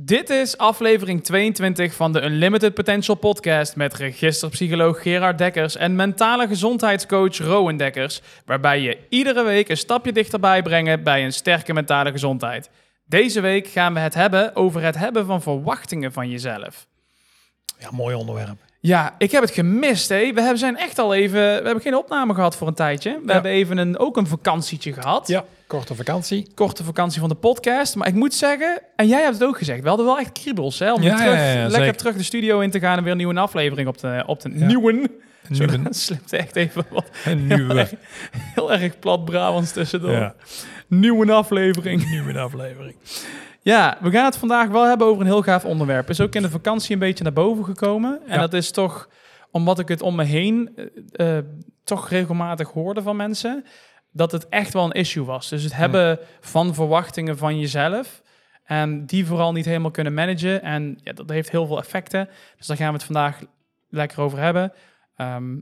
Dit is aflevering 22 van de Unlimited Potential podcast met registerpsycholoog Gerard Dekkers en mentale gezondheidscoach Rowan Dekkers, waarbij je iedere week een stapje dichterbij brengen bij een sterke mentale gezondheid. Deze week gaan we het hebben over het hebben van verwachtingen van jezelf. Ja, mooi onderwerp. Ja, ik heb het gemist. Hè. We hebben zijn echt al even. We hebben geen opname gehad voor een tijdje. We Ja. hebben even een, ook een vakantietje gehad. Ja, korte vakantie. Korte vakantie van de podcast. Maar ik moet zeggen, en jij hebt het ook gezegd, we hadden wel echt kriebels hè, om Ja, terug, ja, lekker zeker. terug de studio in te gaan en weer een nieuwe aflevering op de, op de Ja. nieuwe. Dat slipt echt even wat een nieuwe, heel erg plat Brabants tussendoor. Nieuwe aflevering. nieuwe aflevering. Ja, we gaan het vandaag wel hebben over een heel gaaf onderwerp. Is ook in de vakantie een beetje naar boven gekomen. En Ja. dat is toch, omdat ik het om me heen eh, eh, toch regelmatig hoorde van mensen, dat het echt wel een issue was. Dus het hebben van verwachtingen van jezelf. En die vooral niet helemaal kunnen managen. En ja, dat heeft heel veel effecten. Dus daar gaan we het vandaag lekker over hebben. Ehm,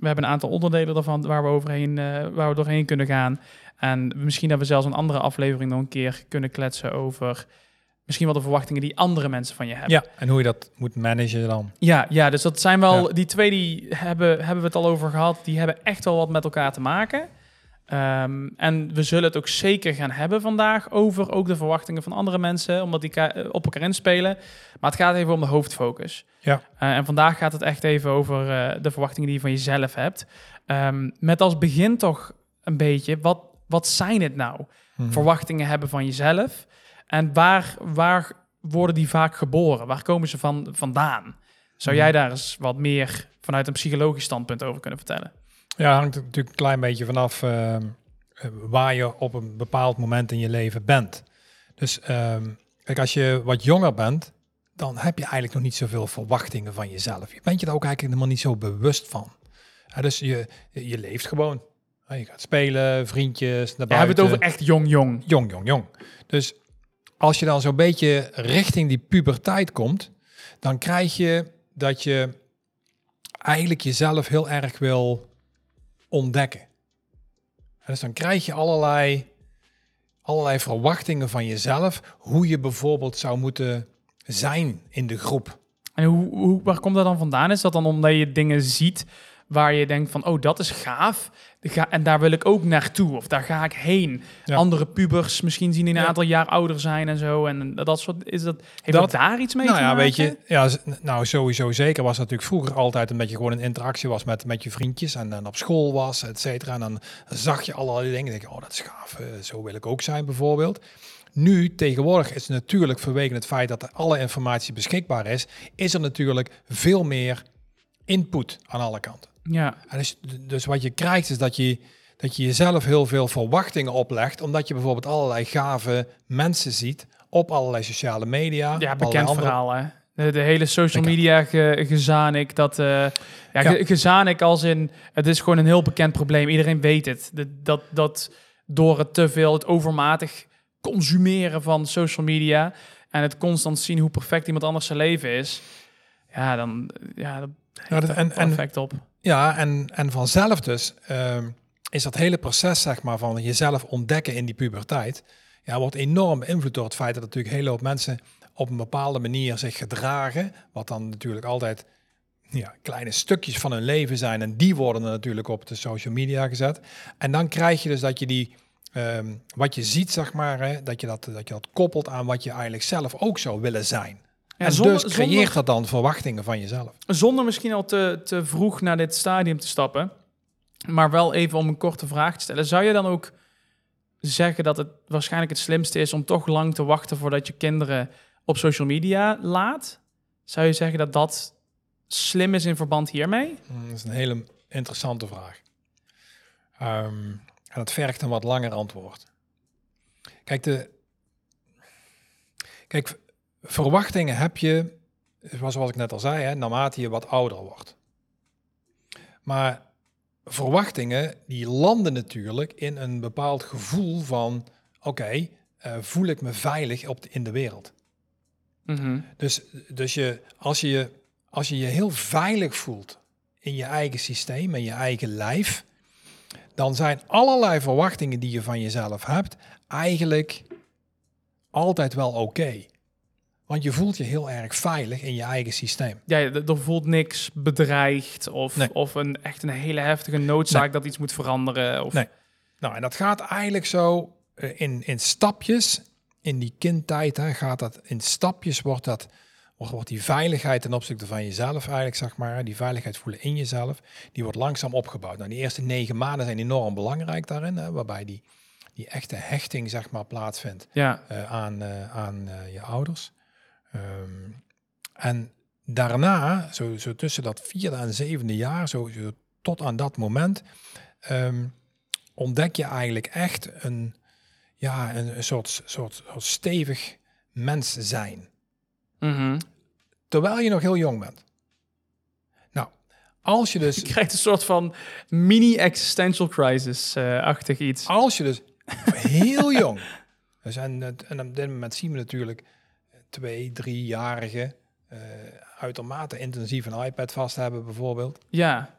we hebben een aantal onderdelen daarvan waar we, overheen, eh, waar we doorheen kunnen gaan. En misschien dat we zelfs een andere aflevering nog een keer kunnen kletsen over misschien wel de verwachtingen die andere mensen van je hebben. Ja, en hoe je dat moet managen dan. Ja, ja, dus dat zijn wel, Ja. die twee die hebben, hebben we het al over gehad, die hebben echt wel wat met elkaar te maken. Ehm, en we zullen het ook zeker gaan hebben vandaag over ook de verwachtingen van andere mensen, omdat die eh, op elkaar inspelen. Maar het gaat even om de hoofdfocus. Ja. Eh, en vandaag gaat het echt even over eh, de verwachtingen die je van jezelf hebt. Ehm, met als begin toch een beetje, wat, wat zijn het nou? Mhm. verwachtingen hebben van jezelf. En waar, waar worden die vaak geboren? Waar komen ze van, vandaan? Zou Mhm. jij daar eens wat meer vanuit een psychologisch standpunt over kunnen vertellen? Ja, hangt natuurlijk een klein beetje vanaf ehm, eh, waar je op een bepaald moment in je leven bent. Dus ehm, kijk, als je wat jonger bent, dan heb je eigenlijk nog niet zoveel verwachtingen van jezelf. Je bent je er ook eigenlijk helemaal niet zo bewust van. Ja, dus je, je leeft gewoon. Ja, Je gaat spelen, vriendjes, naar We hebben buiten. het over echt jong-jong. Jong, jong, jong. Dus als je dan zo'n beetje richting die puberteit komt, dan krijg je dat je eigenlijk jezelf heel erg wil ontdekken. En dus dan krijg je allerlei, allerlei verwachtingen van jezelf, hoe je bijvoorbeeld zou moeten zijn in de groep. En hoe, hoe, waar komt dat dan vandaan? Is dat dan omdat je dingen ziet waar je denkt van, oh, dat is gaaf. Ga, en daar wil ik ook naartoe. Of daar ga ik heen. Ja. Andere pubers misschien zien die een Ja. aantal jaar ouder zijn en zo. En dat soort, is dat, heeft Dat- dat daar iets mee nou te ja, maken? weet je, ja, nou sowieso zeker was natuurlijk vroeger altijd een beetje gewoon een interactie was met, met je vriendjes en dan op school was, et cetera. En dan zag je allerlei dingen, denk je, oh dat is gaaf, eh, zo wil ik ook zijn bijvoorbeeld. Nu, tegenwoordig is natuurlijk vanwege het feit dat er alle informatie beschikbaar is, is er natuurlijk veel meer input aan alle kanten. Ja, En dus, dus wat je krijgt is dat je, dat je jezelf heel veel verwachtingen oplegt, omdat je bijvoorbeeld allerlei gave mensen ziet op allerlei sociale media. Ja, bekend andere- verhaal, hè? De, de hele social media ge, gezanik, dat... eh ja, Ja. ge- gezanik als in... Het is gewoon een heel bekend probleem. Iedereen weet het. De- dat, dat door het te veel, het overmatig consumeren van social media... en het constant zien hoe perfect iemand anders zijn leven is... Ja, dan... Ja, dat Ja, dat- en, en, effect op. ja, en, en vanzelf dus ehm, is dat hele proces zeg maar, van jezelf ontdekken in die puberteit... Ja, wordt enorm beïnvloed door het feit dat natuurlijk een hele hoop mensen op een bepaalde manier zich gedragen. Wat dan natuurlijk altijd ja, kleine stukjes van hun leven zijn. En die worden er natuurlijk op de social media gezet. En dan krijg je dus dat je die, ehm, wat je ziet, zeg maar, hè, dat, je dat, dat je dat koppelt aan wat je eigenlijk zelf ook zou willen zijn. Ja, en zonder- dus creëert zonder- dat dan verwachtingen van jezelf. Zonder misschien al te, te vroeg naar dit stadium te stappen, maar wel even om een korte vraag te stellen. Zou je dan ook zeggen dat het waarschijnlijk het slimste is om toch lang te wachten voordat je kinderen op social media laat? Zou je zeggen dat dat slim is in verband hiermee? Mm, Dat is een hele interessante vraag. Ehm, en het vergt een wat langer antwoord. Kijk, de, kijk, verwachtingen heb je, zoals ik net al zei, hè, naarmate je wat ouder wordt. Maar verwachtingen, die landen natuurlijk in een bepaald gevoel van, oké, eh, voel ik me veilig op de, in de wereld. Mhm. Dus, dus je, als, je, je- als je je heel veilig voelt in je eigen systeem, en je eigen lijf, dan zijn allerlei verwachtingen die je van jezelf hebt eigenlijk altijd wel oké. Want je voelt je heel erg veilig in je eigen systeem. Ja, er voelt niks bedreigd of, Nee. of een, echt een hele heftige noodzaak Nee. dat iets moet veranderen. Of, Nee. Nou, en dat gaat eigenlijk zo eh, in, in stapjes. In die kindtijd hè, gaat dat in stapjes, wordt, dat, wordt, die veiligheid ten opzichte van jezelf eigenlijk, zeg maar, die veiligheid voelen in jezelf, die wordt langzaam opgebouwd. Nou, die eerste negen maanden zijn enorm belangrijk daarin, hè, waarbij die, die echte hechting, zeg maar, plaatsvindt Ja, eh, aan, eh, aan je ouders. Ehm, en daarna, zo, zo tussen dat vierde en zevende jaar, zo, zo tot aan dat moment, ehm, ontdek je eigenlijk echt een, ja, een, een soort, soort, soort stevig mens zijn. Mhm. Terwijl je nog heel jong bent. Nou, als je dus, je krijgt een soort van mini-existential crisis-achtig iets. als je dus heel jong, dus en, het- en op dit moment zien we natuurlijk twee, driejarigen eh uitermate intensief een iPad vast hebben bijvoorbeeld. Ja,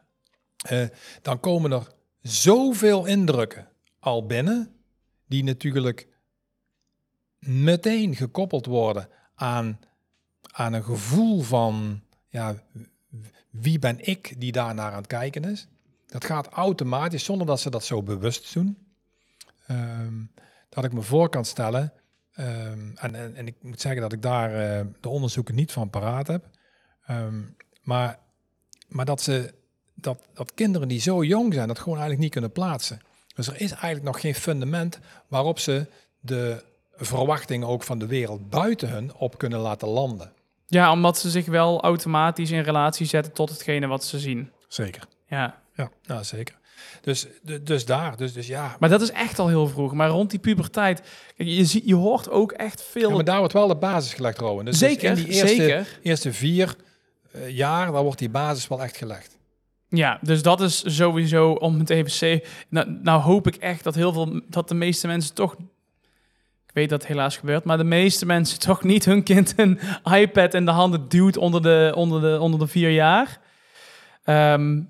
Eh, dan komen er zoveel indrukken al binnen, die natuurlijk meteen gekoppeld worden aan, aan een gevoel van, ja, wie ben ik die daar naar aan het kijken is. Dat gaat automatisch, zonder dat ze dat zo bewust doen. Ehm, dat ik me voor kan stellen, ehm, en, en, en ik moet zeggen dat ik daar eh, de onderzoeken niet van paraat heb, Ehm, maar, maar dat ze dat, dat kinderen die zo jong zijn, dat gewoon eigenlijk niet kunnen plaatsen. Dus er is eigenlijk nog geen fundament waarop ze de verwachtingen ook van de wereld buiten hun op kunnen laten landen. ja, omdat ze zich wel automatisch in relatie zetten tot hetgene wat ze zien. Zeker. Ja, Ja, nou, zeker. Dus, dus daar, dus, dus ja. maar dat is echt al heel vroeg. Maar rond die puberteit, kijk, je, ziet, je hoort ook echt veel... Ja, maar daar wordt wel de basis gelegd, Rowan. Dus, dus zeker, in die eerste, zeker. eerste vier eh, jaar, daar wordt die basis wel echt gelegd. Ja, dus dat is sowieso om het even nou, nou hoop ik echt dat heel veel, dat de meeste mensen toch, ik weet dat het helaas gebeurt, maar de meeste mensen toch niet hun kind een iPad in de handen duwt onder de, onder de, onder de vier jaar. Ehm,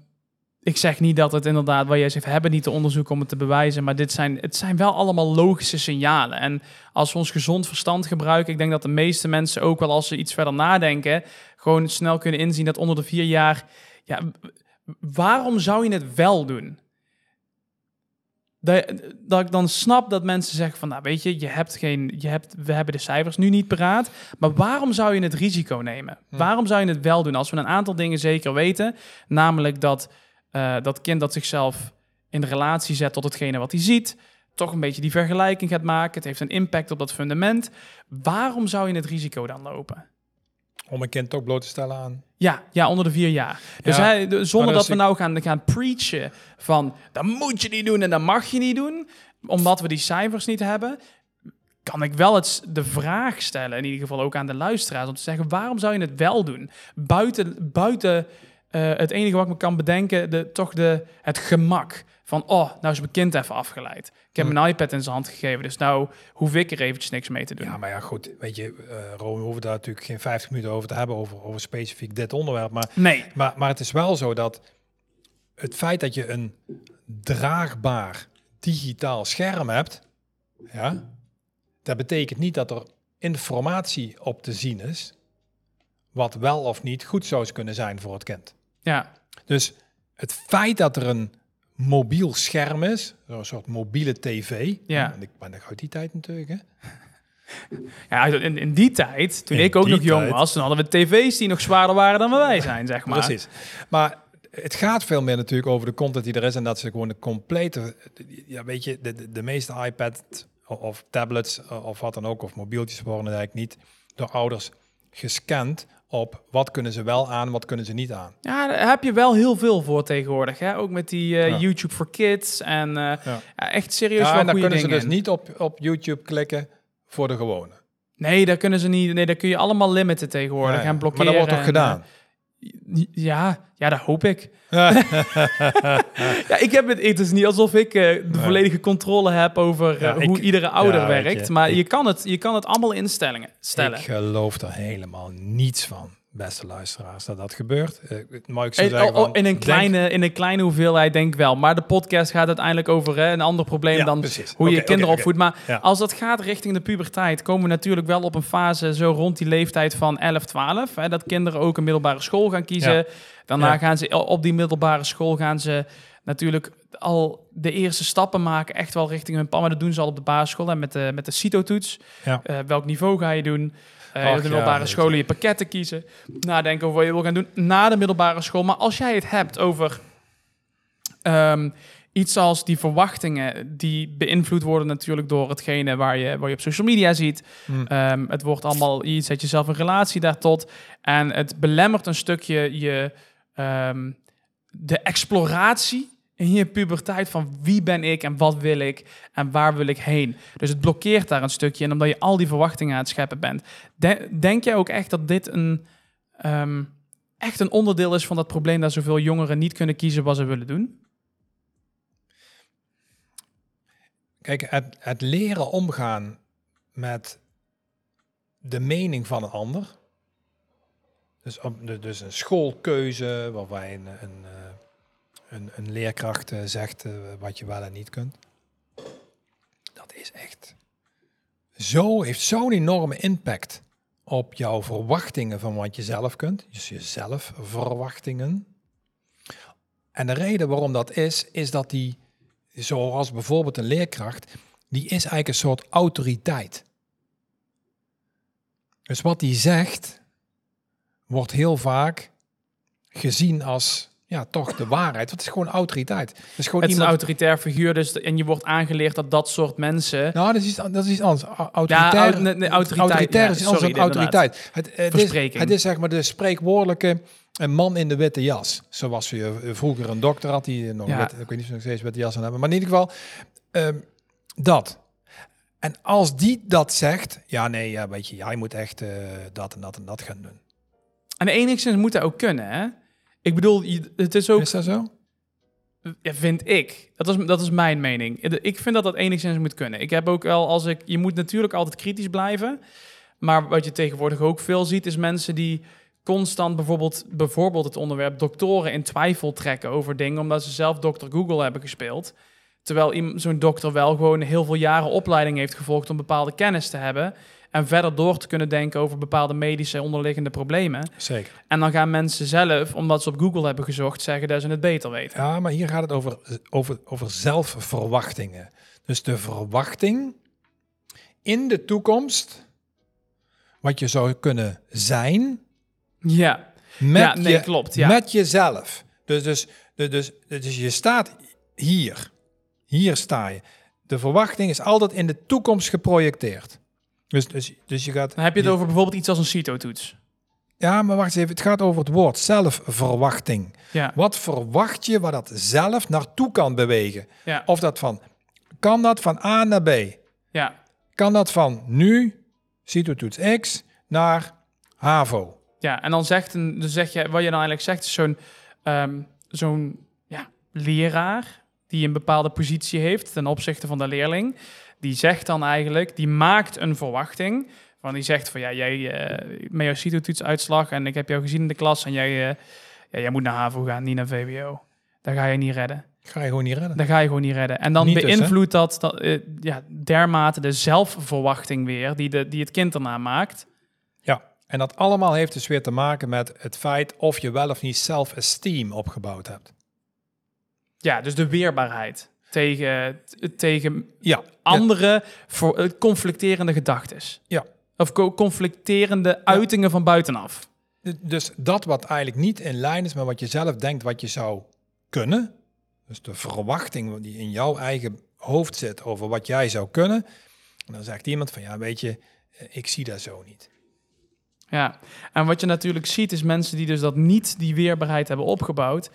ik zeg niet dat het inderdaad, waar jij zegt, we hebben niet de onderzoek om het te bewijzen, maar dit zijn, het zijn wel allemaal logische signalen. En als we ons gezond verstand gebruiken, ik denk dat de meeste mensen ook wel als ze iets verder nadenken, gewoon snel kunnen inzien dat onder de vier jaar, ja, waarom zou je het wel doen? Dat, dat ik dan snap dat mensen zeggen van, nou weet je, je hebt geen, je hebt, we hebben de cijfers nu niet paraat, maar waarom zou je het risico nemen? Hm. Waarom zou je het wel doen? Als we een aantal dingen zeker weten, namelijk dat eh, dat kind dat zichzelf in relatie zet tot hetgene wat hij ziet, toch een beetje die vergelijking gaat maken, het heeft een impact op dat fundament. Waarom zou je het risico dan lopen? Om een kind toch bloot te stellen aan. Ja, ja, onder de vier jaar. Dus Ja, hij, de- zonder dat dat we nou gaan, gaan preachen van dat moet je niet doen en dat mag je niet doen, omdat we die cijfers niet hebben, kan ik wel het, de vraag stellen, in ieder geval ook aan de luisteraars, om te zeggen waarom zou je het wel doen? Buiten, buiten eh, het enige wat ik me kan bedenken, de, toch de, het gemak van, oh, nou is mijn kind even afgeleid. Ik heb een iPad in zijn hand gegeven, dus nou hoef ik er eventjes niks mee te doen. Ja, maar ja, goed. Weet je, Ron, we hoeven daar natuurlijk geen 50 minuten over te hebben, over, over specifiek dit onderwerp. Maar Nee, Maar, maar het is wel zo dat het feit dat je een draagbaar digitaal scherm hebt, ja, dat betekent niet dat er informatie op te zien is, wat wel of niet goed zou kunnen zijn voor het kind. Ja, Dus het feit dat er een mobiel scherm is, zo'n soort mobiele tv, Ja. ik ben uit die tijd natuurlijk, hè? Ja, in, in die tijd, toen In ik ook nog jong tijd. was, toen hadden we tv's die nog zwaarder waren dan wij zijn, zeg maar. Precies. Maar het gaat veel meer natuurlijk over de content die er is en dat ze gewoon de complete, ja weet je, de, de, de meeste iPad of, tablets of wat dan ook, of mobieltjes worden eigenlijk niet door ouders gescand op wat kunnen ze wel aan, wat kunnen ze niet aan. Ja, daar heb je wel heel veel voor tegenwoordig. Hè? Ook met die eh, Ja. YouTube for Kids en eh, Ja. ja, echt serieus Ja, en dan kunnen ze dus niet op, op YouTube klikken voor de gewone. Nee, daar kunnen ze niet. Nee, daar kun je allemaal limiten tegenwoordig en blokkeren. Maar dat wordt toch gedaan? eh, ja, ja, dat hoop ik. Ja, ik heb het, het is niet alsof ik eh, de Nee. volledige controle heb over eh, Ja, ik- hoe iedere ouder ja, werkt. je, maar ik- je, kan het, je kan het allemaal instellingen stellen. Ik geloof er helemaal niets van. Beste luisteraars, dat dat gebeurt. Maar ik zou zeggen, oh, oh, in, een kleine, in een kleine hoeveelheid denk ik wel. Maar de podcast gaat uiteindelijk over hè, een ander probleem dan hoe je kinderen opvoedt. Maar als dat gaat richting de puberteit, komen we natuurlijk wel op een fase zo rond die leeftijd van 11, 12. Hè, dat kinderen ook een middelbare school gaan kiezen. Daarna gaan ze op die middelbare school gaan ze natuurlijk al de eerste stappen maken, echt wel richting hun pan. Maar dat doen ze al op de basisschool en met de, met de CITO-toets. Uh, welk niveau ga je doen? Uh, de middelbare ja, scholen je pakketten kiezen. Nadenken over wat je wil gaan doen na de middelbare school. Maar als jij het hebt over ehm, iets als die verwachtingen, die beïnvloed worden natuurlijk door hetgene waar je, waar je op social media ziet. Hmm. Ehm, het wordt allemaal, je zet jezelf een relatie daar tot. En het belemmert een stukje je, ehm, de exploratie in je puberteit van wie ben ik en wat wil ik en waar wil ik heen. Dus het blokkeert daar een stukje en omdat je al die verwachtingen aan het scheppen bent. denk jij ook echt dat dit een, ehm, echt een onderdeel is van dat probleem dat zoveel jongeren niet kunnen kiezen wat ze willen doen? Kijk, het, het leren omgaan met de mening van een ander. Dus, dus een schoolkeuze waarbij een, een eh, een, een leerkracht uh, zegt uh, wat je wel en niet kunt. Dat is echt zo, heeft zo'n enorme impact op jouw verwachtingen van wat je zelf kunt. Dus jezelf verwachtingen. En de reden waarom dat is, is dat die, zoals bijvoorbeeld een leerkracht, die is eigenlijk een soort autoriteit. Dus wat die zegt, wordt heel vaak gezien als ja, toch de waarheid. Het is gewoon autoriteit. Het is gewoon het iemand... een autoritair figuur, dus en je wordt aangeleerd dat dat soort mensen. Nou, dat is dat is iets anders. Autoritair, ja, nee, autoriteit, autoritair is anders dan autoriteit. Het, het, is, het is zeg maar de spreekwoordelijke een man in de witte jas. Zoals je vroeger een dokter had die nog ja. ik weet niet of nog steeds witte jas aan hebben, maar in ieder geval um, dat. En als die dat zegt, ja nee, ja, weet je, jij moet echt uh, dat en dat en dat gaan doen. En enigszins moet dat ook kunnen, hè? Ik bedoel, het is ook... Is dat zo? Ja, vind ik. Dat is, dat is mijn mening. Ik vind dat dat enigszins moet kunnen. Ik heb ook wel, als ik... Je moet natuurlijk altijd kritisch blijven. Maar wat je tegenwoordig ook veel ziet, is mensen die constant bijvoorbeeld, bijvoorbeeld het onderwerp doktoren in twijfel trekken over dingen, omdat ze zelf dokter Google hebben gespeeld. Terwijl zo'n dokter wel gewoon heel veel jaren opleiding heeft gevolgd om bepaalde kennis te hebben en verder door te kunnen denken over bepaalde medische onderliggende problemen. Zeker. En dan gaan mensen zelf, omdat ze op Google hebben gezocht, zeggen dat ze het beter weten. Ja, maar hier gaat het over, over, over zelfverwachtingen. Dus de verwachting in de toekomst, wat je zou kunnen zijn. Ja, met ja, nee, klopt. Ja. Met jezelf. Dus, dus, dus, dus, dus je staat hier. Hier sta je. De verwachting is altijd in de toekomst geprojecteerd. Dus, dus, dus je gaat... Dan heb je het over bijvoorbeeld iets als een CITO-toets. Ja, maar wacht eens even. Het gaat over het woord zelfverwachting. Ja. Wat verwacht je waar dat zelf naartoe kan bewegen? Ja. Of dat van... Kan dat van A naar B? Ja. Kan dat van nu, CITO-toets X, naar HAVO? Ja, en dan, zegt een, dan zeg je... Wat je dan eigenlijk zegt is zo'n ehm, zo'n ja, leraar... die een bepaalde positie heeft ten opzichte van de leerling die zegt dan eigenlijk, die maakt een verwachting. Van die zegt van ja, jij uh, met jouw CITO-toetsuitslag en ik heb jou gezien in de klas en jij, uh, ja, jij moet naar HAVO gaan, niet naar VWO. Daar ga je niet redden. Ga je gewoon niet redden. Dan ga je gewoon niet redden. En dan dus, beïnvloedt dat, dat uh, ja, dermate de zelfverwachting weer die, de, die het kind erna maakt. Ja, en dat allemaal heeft dus weer te maken met het feit of je wel of niet self-esteem opgebouwd hebt. Ja, dus de weerbaarheid tegen, tegen ja, andere voor, uh, conflicterende gedachten. Ja. Of conflicterende uitingen van buitenaf. Dus dat wat eigenlijk niet in lijn is met wat je zelf denkt wat je zou kunnen. Dus de verwachting die in jouw eigen hoofd zit over wat jij zou kunnen. En dan zegt iemand van ja, weet je, eh, ik zie dat zo niet. Ja, en wat je natuurlijk ziet is mensen die dus dat niet die weerbaarheid hebben opgebouwd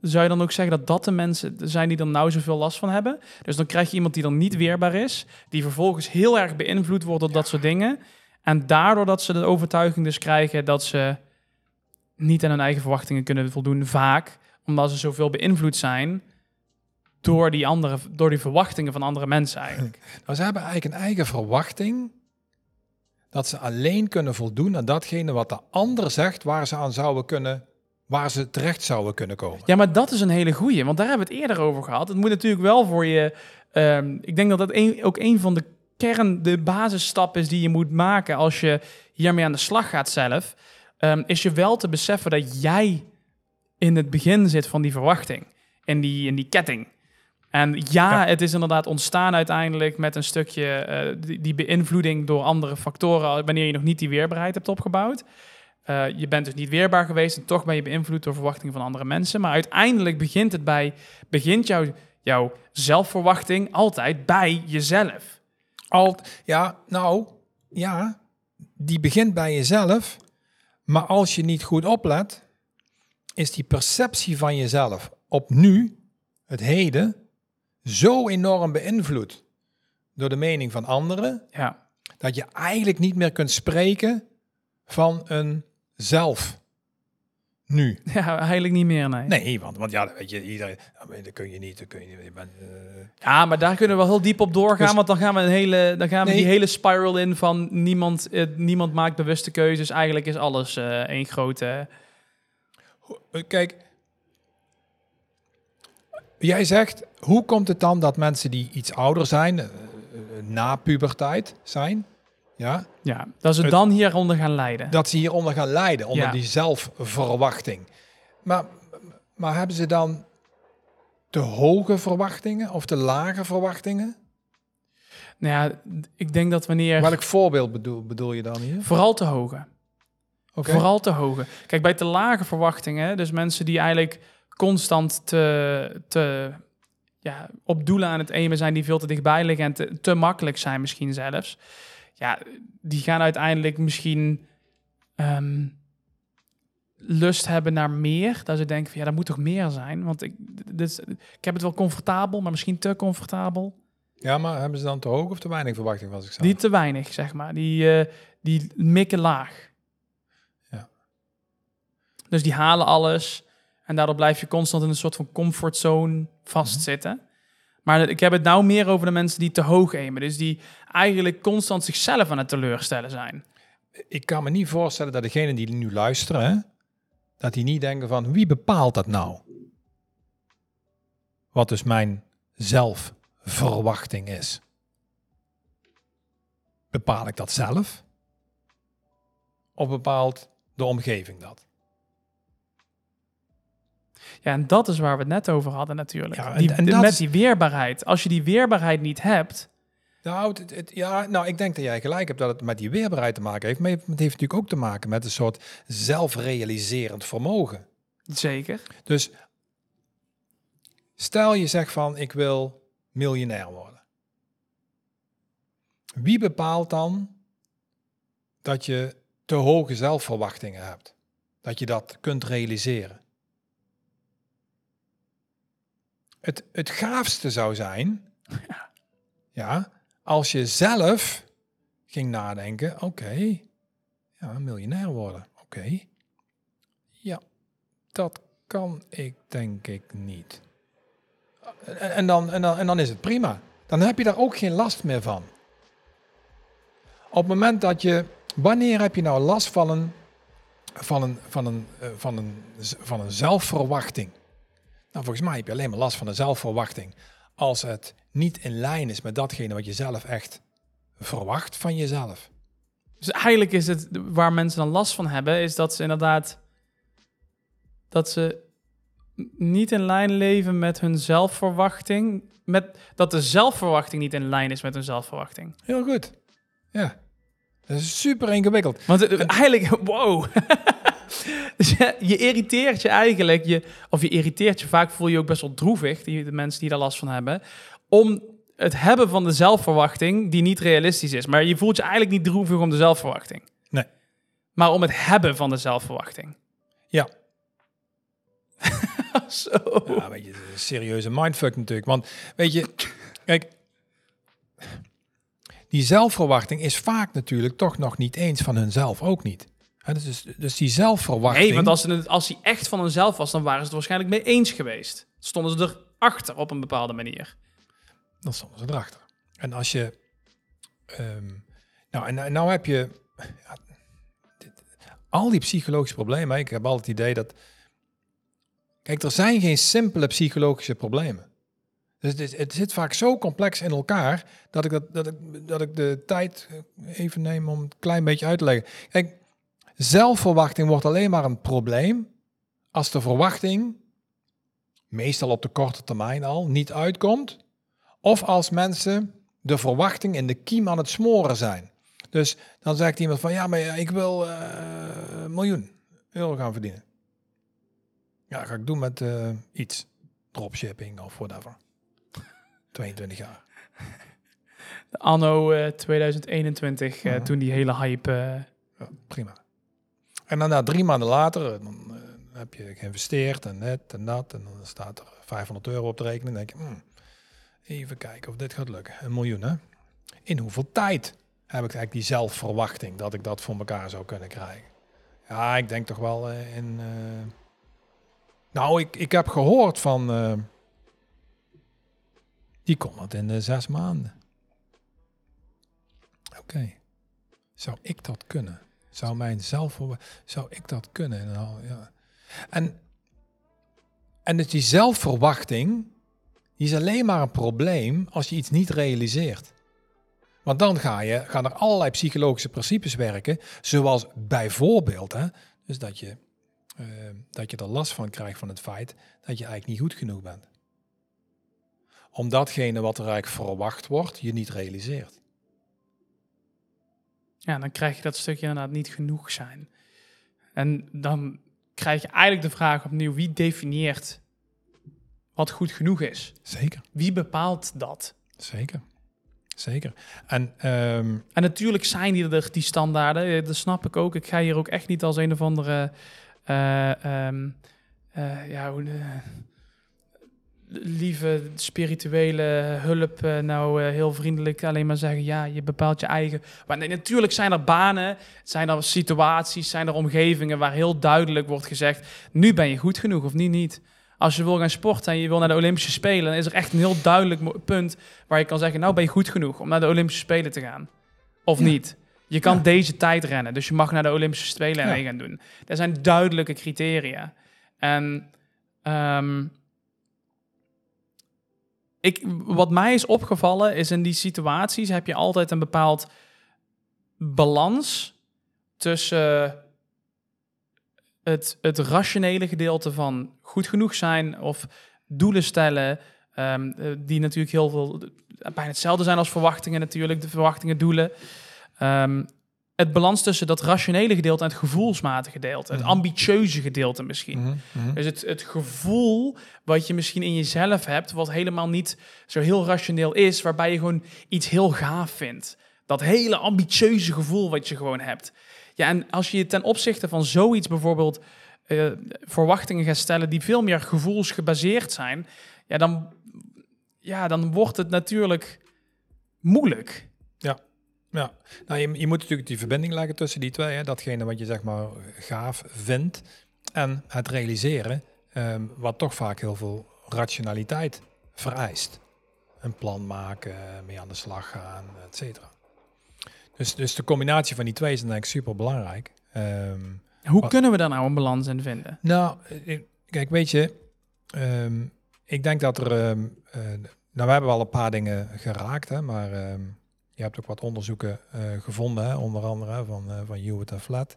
zou je dan ook zeggen dat dat de mensen zijn die er nou zoveel last van hebben? Dus dan krijg je iemand die dan niet weerbaar is, die vervolgens heel erg beïnvloed wordt door dat soort dingen. En daardoor dat ze de overtuiging dus krijgen dat ze niet aan hun eigen verwachtingen kunnen voldoen, vaak omdat ze zoveel beïnvloed zijn door die, andere, door die verwachtingen van andere mensen eigenlijk. Nou, ze hebben eigenlijk een eigen verwachting dat ze alleen kunnen voldoen aan datgene wat de ander zegt waar ze aan zouden kunnen, waar ze terecht zouden kunnen komen. Ja, maar dat is een hele goeie, want daar hebben we het eerder over gehad. Het moet natuurlijk wel voor je. ehm, ik denk dat dat een, ook een van de kern, de basisstap is die je moet maken als je hiermee aan de slag gaat zelf. ehm, is je wel te beseffen dat jij in het begin zit van die verwachting, in die, in die ketting. En ja, Ja. het is inderdaad ontstaan uiteindelijk met een stukje eh, die, die beïnvloeding door andere factoren, wanneer je nog niet die weerbaarheid hebt opgebouwd. Eh, je bent dus niet weerbaar geweest en toch ben je beïnvloed door verwachtingen van andere mensen. Maar uiteindelijk begint het bij, begint jouw, jouw zelfverwachting altijd bij jezelf. Al, ja, nou, ja, die begint bij jezelf. Maar als je niet goed oplet, is die perceptie van jezelf op nu, het heden, zo enorm beïnvloed door de mening van anderen, Ja, dat je eigenlijk niet meer kunt spreken van een zelf. Nu. ja eigenlijk niet meer, nee. Nee, want, want ja, weet je, iedereen, maar dat kun je niet, dat kun je niet. Je bent, eh, Ja, maar daar kunnen we wel heel diep op doorgaan, Dus- want dan gaan we, een hele, dan gaan we Nee. die hele spiral in van niemand, eh, niemand maakt bewuste keuzes. Eigenlijk is alles eh één grote... Eh, Kijk, jij zegt, hoe komt het dan dat mensen die iets ouder zijn, eh, eh, na puberteit zijn, ja, Ja, dat ze Het- dan hieronder gaan lijden. dat ze hieronder gaan lijden, onder Ja. die zelfverwachting. Maar, maar hebben ze dan te hoge verwachtingen of te lage verwachtingen? Nou ja, ik denk dat wanneer... Welk voorbeeld bedoel, bedoel je dan hier? Vooral te hoge. Oké. Vooral te hoge. Kijk, bij te lage verwachtingen, dus mensen die eigenlijk constant te, te ja, op doelen aan het aimen zijn die veel te dichtbij liggen en te, te makkelijk zijn misschien zelfs. Ja, die gaan uiteindelijk misschien ehm, lust hebben naar meer. Dat ze denken van ja, dat moet toch meer zijn. Want ik, dit, ik heb het wel comfortabel, maar misschien te comfortabel. Ja, maar hebben ze dan te hoog of te weinig verwachting van zichzelf? Die te weinig, zeg maar. Die, eh, die mikken laag. Ja. Dus die halen alles. En daardoor blijf je constant in een soort van comfortzone vastzitten. Maar ik heb het nou meer over de mensen die te hoog aimen. Dus die eigenlijk constant zichzelf aan het teleurstellen zijn. ik kan me niet voorstellen dat degenen die nu luisteren, dat die niet denken van wie bepaalt dat nou? Wat dus mijn zelfverwachting is. Bepaal ik dat zelf? Of bepaalt de omgeving dat? Ja, en dat is waar we het net over hadden natuurlijk. Ja, en- die, en de- dat met die weerbaarheid. Als je die weerbaarheid niet hebt... Nou, het, het- ja, nou, ik denk dat jij gelijk hebt dat het met die weerbaarheid te maken heeft. Maar het heeft natuurlijk ook te maken met een soort zelfrealiserend vermogen. Zeker. Dus stel je zegt van ik wil miljonair worden. Wie bepaalt dan dat je te hoge zelfverwachtingen hebt? Dat je dat kunt realiseren? Het, het gaafste zou zijn, ja, als je zelf ging nadenken, oké, ja, miljonair worden, oké. Ja, dat kan ik denk ik niet. En, en, dan, en, dan, en dan is het prima. Dan heb je daar ook geen last meer van. Op het moment dat je, wanneer heb je nou last van een, van een, van een, eh, van een, van een zelfverwachting? Nou, volgens mij heb je alleen maar last van een zelfverwachting als het niet in lijn is met datgene wat je zelf echt verwacht van jezelf. Dus eigenlijk is het waar mensen dan last van hebben, is dat ze inderdaad dat ze niet in lijn leven met hun zelfverwachting, met dat de zelfverwachting niet in lijn is met hun zelfverwachting. Heel goed. Ja. Dat is super ingewikkeld. Want eh, eigenlijk, wow. dus je, je irriteert je eigenlijk, je, of je irriteert je, vaak voel je je ook best wel droevig, die, de mensen die daar last van hebben, om het hebben van de zelfverwachting die niet realistisch is. Maar je voelt je eigenlijk niet droevig om de zelfverwachting. Nee. Maar om het hebben van de zelfverwachting. Ja. Zo. Ja, weet je, een serieuze mindfuck natuurlijk. Want weet je, kijk, die zelfverwachting is vaak natuurlijk toch nog niet eens van hunzelf ook niet. Hè, dus, dus die zelfverwachting. Nee, want als, het, als hij echt van hunzelf was, dan waren ze het waarschijnlijk mee eens geweest. Stonden ze erachter op een bepaalde manier. Dan stonden ze erachter. En als je. ehm, nou, en en nou heb je ja, dit- al die psychologische problemen, ik heb altijd het idee dat... Kijk, er zijn geen simpele psychologische problemen. Dus het, is- het zit vaak zo complex in elkaar dat ik, dat, dat, ik, dat ik de tijd even neem om het een klein beetje uit te leggen. Kijk, zelfverwachting wordt alleen maar een probleem als de verwachting, meestal op de korte termijn al, niet uitkomt. Of als mensen de verwachting in de kiem aan het smoren zijn. Dus dan zegt iemand van ja, maar ik wil eh, een miljoen euro gaan verdienen. Ja, ga ik doen met eh, iets. Dropshipping of whatever. 22 jaar. Anno eh, 2021, eh, Ja. toen die hele hype... eh, Ja, prima. En dan na drie maanden later, eh, dan eh, heb je geïnvesteerd en net en dat. En dan staat er 500 euro op de rekening. Dan denk je, hmm, even kijken of dit gaat lukken. Een miljoen, hè? In hoeveel tijd heb ik eigenlijk die zelfverwachting dat ik dat voor elkaar zou kunnen krijgen? Ja, ik denk toch wel eh, in... nou, ik, ik heb gehoord van... die kon het in de zes maanden. Oké. Zou ik dat kunnen? Zou mijn zelfverwa- zou ik dat kunnen? Nou, ja. En, en dus die zelfverwachting, is alleen maar een probleem als je iets niet realiseert. Want dan ga je, gaan er allerlei psychologische principes werken, zoals bijvoorbeeld, hè, dus dat je, eh, dat je er last van krijgt van het feit dat je eigenlijk niet goed genoeg bent. Om datgene wat er eigenlijk verwacht wordt, je niet realiseert. Ja, dan krijg je dat stukje inderdaad niet genoeg zijn. En dan krijg je eigenlijk de vraag opnieuw, wie definieert wat goed genoeg is? Zeker, Wie bepaalt dat? zeker, zeker. En ehm, En natuurlijk zijn die er, die standaarden, eh, dat snap ik ook. Ik ga hier ook echt niet als een of andere, eh, ehm, eh, ja, hoe, lieve spirituele hulp eh, nou eh, heel vriendelijk alleen maar zeggen, ja, je bepaalt je eigen. Maar nee, natuurlijk zijn er banen, zijn er situaties, zijn er omgevingen waar heel duidelijk wordt gezegd, nu ben je goed genoeg of niet niet. Als je wil gaan sporten en je wil naar de Olympische Spelen, dan is er echt een heel duidelijk punt waar je kan zeggen, nou ben je goed genoeg om naar de Olympische Spelen te gaan. Of Ja. niet. Je kan Ja. deze tijd rennen, dus je mag naar de Olympische Spelen Ja. mee gaan doen. Er zijn duidelijke criteria. En ehm, ik, wat mij is opgevallen is in die situaties heb je altijd een bepaald balans tussen het, het rationele gedeelte van goed genoeg zijn of doelen stellen, ehm, eh, die natuurlijk heel veel, bijna hetzelfde zijn als verwachtingen natuurlijk, de verwachtingen, doelen. Ehm, het balans tussen dat rationele gedeelte en het gevoelsmatige gedeelte, het Mhm. ambitieuze gedeelte misschien. mhm, mhm. Dus het, het gevoel wat je misschien in jezelf hebt, wat helemaal niet zo heel rationeel is, waarbij je gewoon iets heel gaaf vindt. Dat hele ambitieuze gevoel wat je gewoon hebt. Ja, en als je ten opzichte van zoiets bijvoorbeeld eh, verwachtingen gaat stellen die veel meer gevoelsgebaseerd zijn, ja, dan, ja, dan wordt het natuurlijk moeilijk. Ja, nou, je, je moet natuurlijk die verbinding leggen tussen die twee. Hè? Datgene wat je zeg maar gaaf vindt en het realiseren, ehm, wat toch vaak heel veel rationaliteit vereist. Een plan maken, mee aan de slag gaan, et cetera. Dus, dus de combinatie van die twee is dan denk ik super belangrijk. Hoe Wat- kunnen we daar nou een balans in vinden? nou, eh, kijk, weet je, ehm, ik denk dat er, ehm, eh, nou, we hebben wel een paar dingen geraakt, hè, maar ehm, je hebt ook wat onderzoeken eh, gevonden, hè, onder andere van, eh van Hewitt en Flat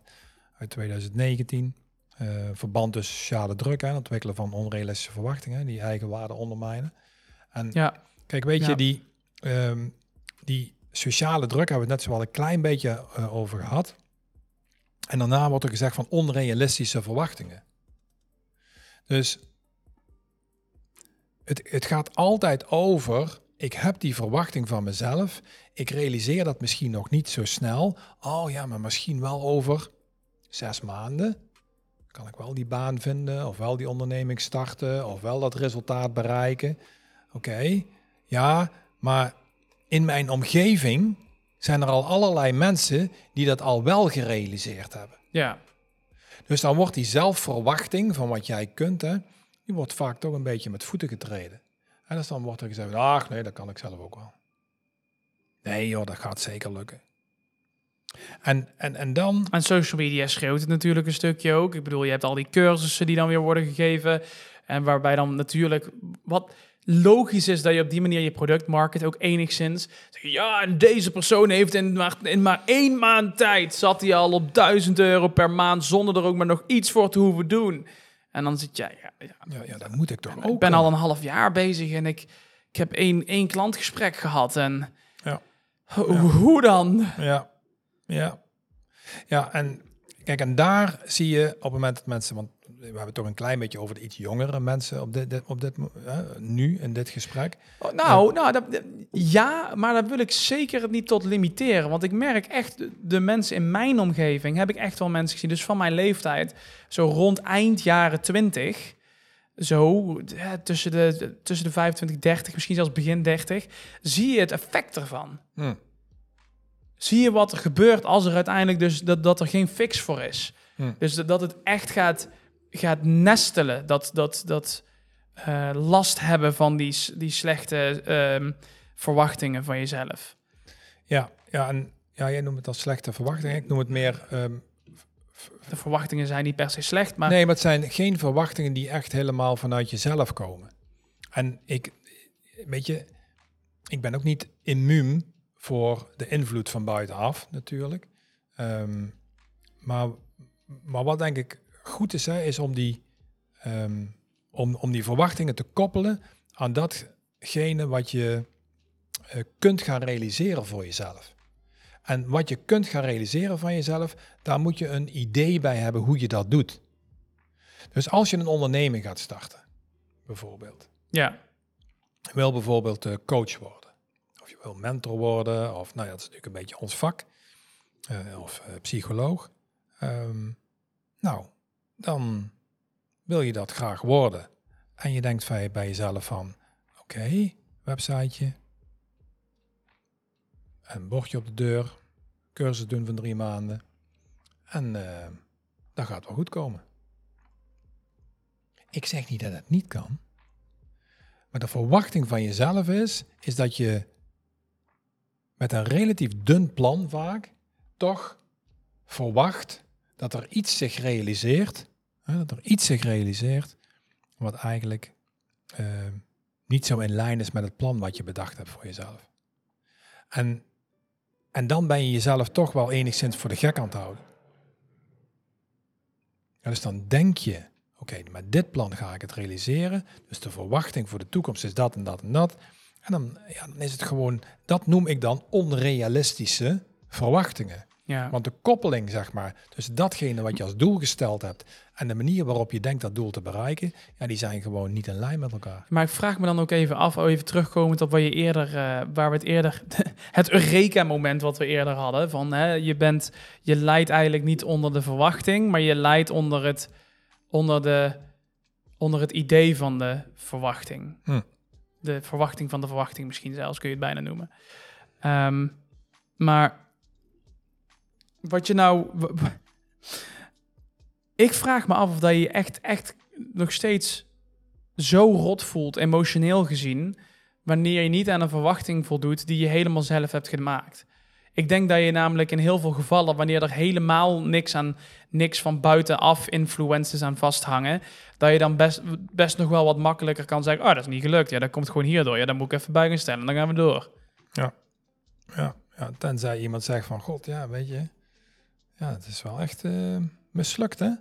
uit 2019. Eh, verband tussen sociale druk en het ontwikkelen van onrealistische verwachtingen, die eigen waarde ondermijnen. En Ja, Kijk, weet Ja. je, die, ehm, die sociale druk hebben we het net zo wel een klein beetje over gehad. En daarna wordt er gezegd van onrealistische verwachtingen. Dus het, het gaat altijd over, ik heb die verwachting van mezelf. Ik realiseer dat misschien nog niet zo snel. Oh ja, maar misschien wel over zes maanden. Kan ik wel die baan vinden, of wel die onderneming starten, of wel dat resultaat bereiken. Oké, ja, maar in mijn omgeving zijn er al allerlei mensen die dat al wel gerealiseerd hebben. ja. Dus dan wordt die zelfverwachting van wat jij kunt, hè, die wordt vaak toch een beetje met voeten getreden. Dan wordt er gezegd, ach nee, dat kan ik zelf ook wel. Nee joh, dat gaat zeker lukken. En, en, en dan, En social media schreeuwt het natuurlijk een stukje ook. Ik bedoel, je hebt al die cursussen die dan weer worden gegeven. En waarbij dan natuurlijk wat logisch is dat je op die manier je product market ook enigszins. Ja, en deze persoon heeft in maar, in maar één maand tijd zat hij al op 1000 euro per maand zonder er ook maar nog iets voor te hoeven doen. En dan zit jij, ja, ja, ja, ja, dat moet ik toch ook. ik ben al een half jaar bezig en ik, ik heb één, één klantgesprek gehad. En Ja. ho- hoe dan? Ja, ja. Ja, en kijk, en daar zie je op het moment dat mensen, want we hebben het toch een klein beetje over de iets jongere mensen op dit, dit- op dit nu in dit gesprek. Oh, nou, nou dat, ja, maar daar wil ik zeker niet tot limiteren. Want ik merk echt, de, mensen in mijn omgeving, heb ik echt wel mensen gezien, dus van mijn leeftijd, zo rond eind jaren 20, zo tussen, de, tussen de 25, 30, misschien zelfs begin 30, zie je het effect ervan. Hm. Zie je wat er gebeurt als er uiteindelijk dus dat, dat er geen fix voor is. Hm. Dus dat, dat het echt gaat, gaat nestelen, dat, dat, dat eh, last hebben van die, die slechte ehm, verwachtingen van jezelf. Ja, ja, en ja, jij noemt het als slechte verwachtingen. Ik noem het meer. ehm, De verwachtingen zijn niet per se slecht, maar nee, maar het zijn geen verwachtingen die echt helemaal vanuit jezelf komen. En ik, weet je, ik ben ook niet immuun voor de invloed van buitenaf, natuurlijk. Ehm, maar, maar wat denk ik goed is, hè, is om die, ehm, om, om die verwachtingen te koppelen aan datgene wat je eh, kunt gaan realiseren voor jezelf. En wat je kunt gaan realiseren van jezelf, daar moet je een idee bij hebben hoe je dat doet. Dus als je een onderneming gaat starten, bijvoorbeeld, ja, je wil bijvoorbeeld eh, coach worden, of je wil mentor worden, of nou ja, dat is natuurlijk een beetje ons vak, eh, of psycholoog. Ehm, nou, dan wil je dat graag worden. En je denkt bij jezelf van, oké, websiteje, een bordje op de deur, cursus doen van drie maanden. En eh, dat gaat wel goed komen. Ik zeg niet dat het niet kan. Maar de verwachting van jezelf is, is dat je met een relatief dun plan vaak toch verwacht dat er iets zich realiseert, hè, dat er iets zich realiseert wat eigenlijk eh, niet zo in lijn is met het plan wat je bedacht hebt voor jezelf. En, en dan ben je jezelf toch wel enigszins voor de gek aan het houden. Dus dan denk je, oké, met dit plan ga ik het realiseren. Dus de verwachting voor de toekomst is dat en dat en dat. En dan, ja, dan is het gewoon, dat noem ik dan onrealistische verwachtingen. Ja. Want de koppeling, zeg maar, tussen datgene wat je als doel gesteld hebt en de manier waarop je denkt dat doel te bereiken, ja, die zijn gewoon niet in lijn met elkaar. Maar ik vraag me dan ook even af, oh, even terugkomend op wat je eerder, eh, waar we het eerder, het Eureka-moment wat we eerder hadden. Van hè, je bent, je leidt eigenlijk niet onder de verwachting, maar je leidt onder het, onder de, onder het idee van de verwachting. Hm. De verwachting van de verwachting misschien zelfs, kun je het bijna noemen. Ehm, maar wat je nou... Ik vraag me af of dat je echt, echt nog steeds zo rot voelt, emotioneel gezien, wanneer je niet aan een verwachting voldoet die je helemaal zelf hebt gemaakt. Ik denk dat je namelijk in heel veel gevallen, wanneer er helemaal niks, aan, niks van buitenaf influences aan vasthangen, dat je dan best, best nog wel wat makkelijker kan zeggen, oh, dat is niet gelukt. Ja, dat komt gewoon hierdoor. Ja, dan moet ik even gaan stellen. Dan gaan we door. Ja, ja, tenzij iemand zegt van, god, ja, weet je, ja, het is wel echt eh, mislukt, hè?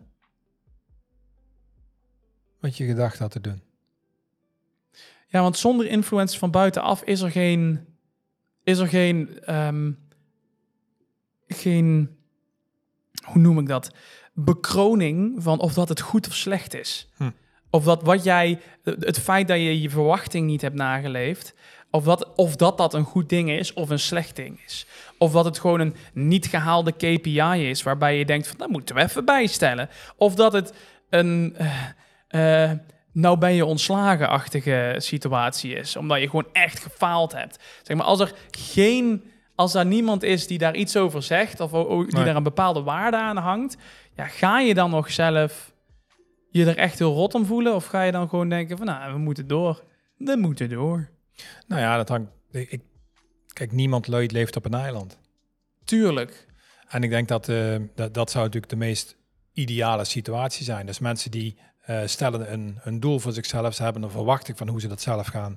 Wat je gedacht had te doen. Ja, want zonder influences van buitenaf is er geen, is er geen, ehm, geen, hoe noem ik dat? Bekroning van of dat het goed of slecht is. Hm. Of dat wat jij, het feit dat je je verwachting niet hebt nageleefd, of dat, of dat dat een goed ding is of een slecht ding is. Of dat het gewoon een niet gehaalde KPI is, waarbij je denkt van, dat moeten we even bijstellen. Of dat het een, eh, nou ben je ontslagen-achtige situatie is, omdat je gewoon echt gefaald hebt. Zeg maar, als er geen, als er niemand is die daar iets over zegt, of die Nee. daar een bepaalde waarde aan hangt, ja, ga je dan nog zelf je er echt heel rot om voelen? Of ga je dan gewoon denken van, nou, we moeten door. We moeten door. Nou ja, dat hangt, ik, kijk, niemand le- leeft op een eiland. Tuurlijk. En ik denk dat, uh, dat dat zou natuurlijk de meest ideale situatie zijn. Dus mensen die uh, stellen een, een doel voor zichzelf, ze hebben een verwachting van hoe ze dat zelf gaan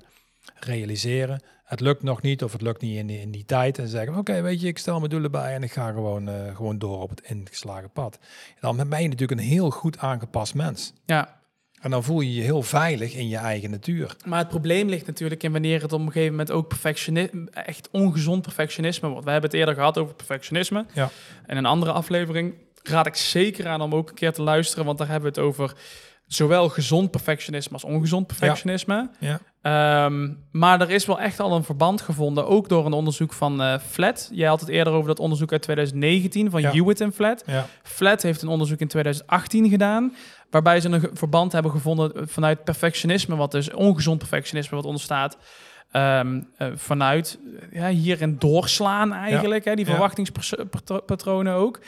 realiseren. Het lukt nog niet of het lukt niet in die, in die tijd. En zeggen, oké, weet je, ik stel mijn doelen bij en ik ga gewoon, uh, gewoon door op het ingeslagen pad. En dan ben je natuurlijk een heel goed aangepast mens. Ja. En dan voel je je heel veilig in je eigen natuur. Maar het probleem ligt natuurlijk in wanneer het op een gegeven moment ook perfectionisme, echt ongezond perfectionisme wordt. We hebben het eerder gehad over perfectionisme. Ja. En een andere aflevering raad ik zeker aan om ook een keer te luisteren, want daar hebben we het over zowel gezond perfectionisme als ongezond perfectionisme. Ja. Ehm, maar er is wel echt al een verband gevonden, ook door een onderzoek van uh, Flat. Jij had het eerder over dat onderzoek uit 2019 van Hewitt en Flat. Ja. Flat heeft een onderzoek in 2018 gedaan, waarbij ze een verband hebben gevonden vanuit perfectionisme, wat dus ongezond perfectionisme wat ontstaat. Um, uh, vanuit ja, hierin doorslaan eigenlijk, hè, die verwachtingspatronen ook.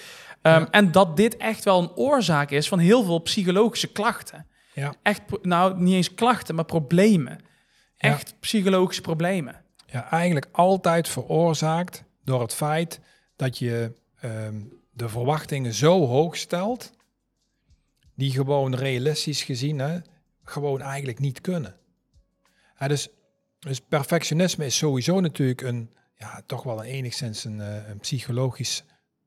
Um, En dat dit echt wel een oorzaak is van heel veel psychologische klachten. Ja. Echt, nou niet eens klachten, maar problemen. Echt psychologische problemen. Ja, eigenlijk altijd veroorzaakt door het feit dat je um, de verwachtingen zo hoog stelt, die gewoon realistisch gezien hè, gewoon eigenlijk niet kunnen. Ja, dus, dus perfectionisme is sowieso natuurlijk een, ja, toch wel een enigszins een, uh, een psychologisch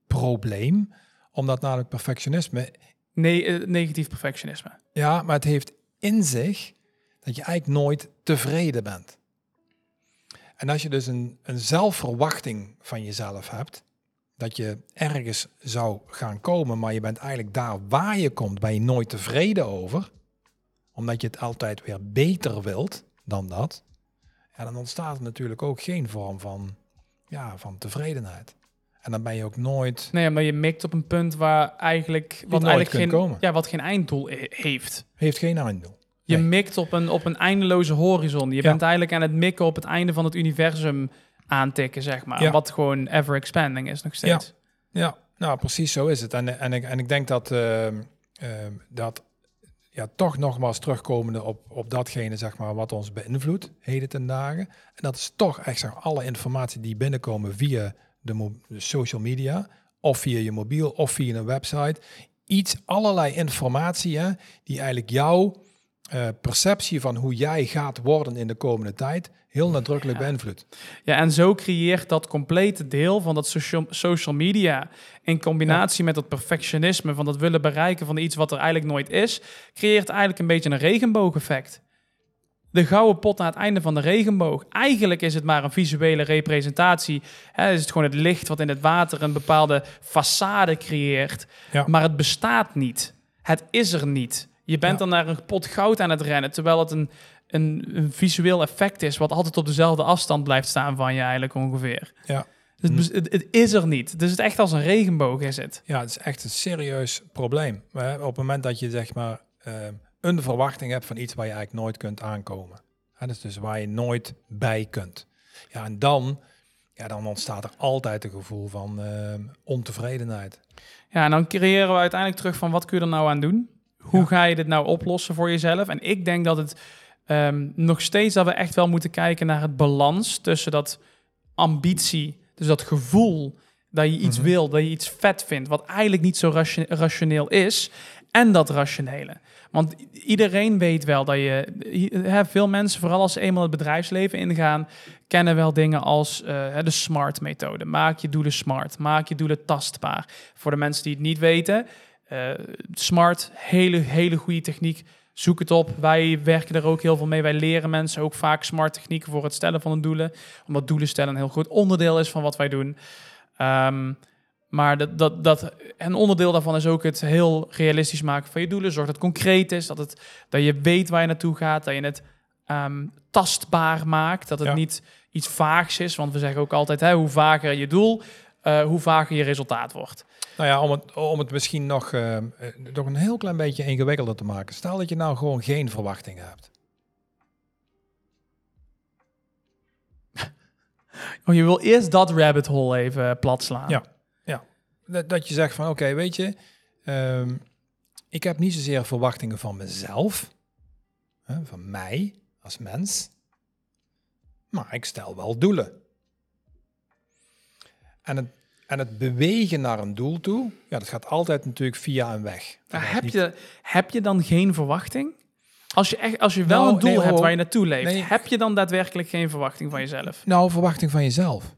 probleem omdat namelijk perfectionisme... Nee, uh, negatief perfectionisme. Ja, maar het heeft in zich dat je eigenlijk nooit tevreden bent. En als je dus een, een zelfverwachting van jezelf hebt, dat je ergens zou gaan komen, maar je bent eigenlijk daar waar je komt, ben je nooit tevreden over, omdat je het altijd weer beter wilt dan dat, ja, dan ontstaat er natuurlijk ook geen vorm van, ja, van tevredenheid. En dan ben je ook nooit. Nee, maar je mikt op een punt waar eigenlijk. Wat eigenlijk geen, komen. Ja, wat geen einddoel heeft. Heeft geen einddoel. Je mikt op een, op een eindeloze horizon. Je bent eigenlijk aan het mikken op het einde van het universum aantikken, zeg maar. Ja. Wat gewoon ever expanding is nog steeds. Ja, ja. nou precies zo is het. En, en, ik, en ik denk dat, uh, uh, dat ja, toch nogmaals terugkomende op, op datgene zeg maar, wat ons beïnvloedt, heden ten dagen. En dat is toch echt zeg, alle informatie die binnenkomen via de, social media, of via je mobiel, of via een website. Iets, allerlei informatie hè, die eigenlijk jouw uh, perceptie van hoe jij gaat worden in de komende tijd heel nadrukkelijk ja. beïnvloedt. Ja, en zo creëert dat complete deel van dat social, social media in combinatie ja. met dat perfectionisme van dat willen bereiken van iets wat er eigenlijk nooit is, creëert eigenlijk een beetje een regenboogeffect de gouden pot aan het einde van de regenboog. Eigenlijk is het maar een visuele representatie. Hè, is het gewoon het licht wat in het water een bepaalde façade creëert. Ja. Maar het bestaat niet. Het is er niet. Je bent Ja. dan naar een pot goud aan het rennen, terwijl het een, een, een visueel effect is, wat altijd op dezelfde afstand blijft staan van je eigenlijk ongeveer. Ja. Dus het, bes- het, het is er niet. Dus het is echt als een regenboog is het. Ja, het is echt een serieus probleem. Op het moment dat je zeg maar eh, een verwachting hebt van iets waar je eigenlijk nooit kunt aankomen. Hè, dus, dus waar je nooit bij kunt. Ja, en dan, ja, dan ontstaat er altijd een gevoel van eh, ontevredenheid. Ja, en dan creëren we uiteindelijk terug van wat kun je er nou aan doen? Hoe Ja. ga je dit nou oplossen voor jezelf? En ik denk dat het ehm, nog steeds dat we echt wel moeten kijken naar het balans tussen dat ambitie, dus dat gevoel dat je iets Mhm. wil, dat je iets vet vindt, wat eigenlijk niet zo ratio- rationeel is, en dat rationele. Want iedereen weet wel dat je, hè, veel mensen, vooral als ze eenmaal het bedrijfsleven ingaan, kennen wel dingen als eh, de SMART-methode. Maak je doelen smart, maak je doelen tastbaar. Voor de mensen die het niet weten, eh, SMART, hele, hele goede techniek. Zoek het op. Wij werken er ook heel veel mee. Wij leren mensen ook vaak smart technieken voor het stellen van hun doelen. Omdat doelen stellen een heel groot onderdeel is van wat wij doen. Ehm, maar dat, dat, dat, een onderdeel daarvan is ook het heel realistisch maken van je doelen. Zorg dat het concreet is, dat, het, dat je weet waar je naartoe gaat, dat je het ehm, tastbaar maakt. Dat het Ja. niet iets vaags is, want we zeggen ook altijd, hè, hoe vager je doel, eh, hoe vager je resultaat wordt. Nou ja, om het, om het misschien nog, nog een heel klein beetje ingewikkelder te maken. Stel dat je nou gewoon geen verwachtingen hebt. Oh, je wil eerst dat rabbit hole even eh, plat slaan. Ja. Dat, dat je zegt van oké, weet je, ehm, ik heb niet zozeer verwachtingen van mezelf, hè, van mij als mens, maar ik stel wel doelen. En het, En het bewegen naar een doel toe, ja, dat gaat altijd natuurlijk via een weg. Maar heb, niet- je, heb je dan geen verwachting? Als je, echt, als je wel Nou, een doel nee, hebt waar je naartoe leeft, Nee. heb je dan daadwerkelijk geen verwachting van jezelf? Nou, verwachting van jezelf.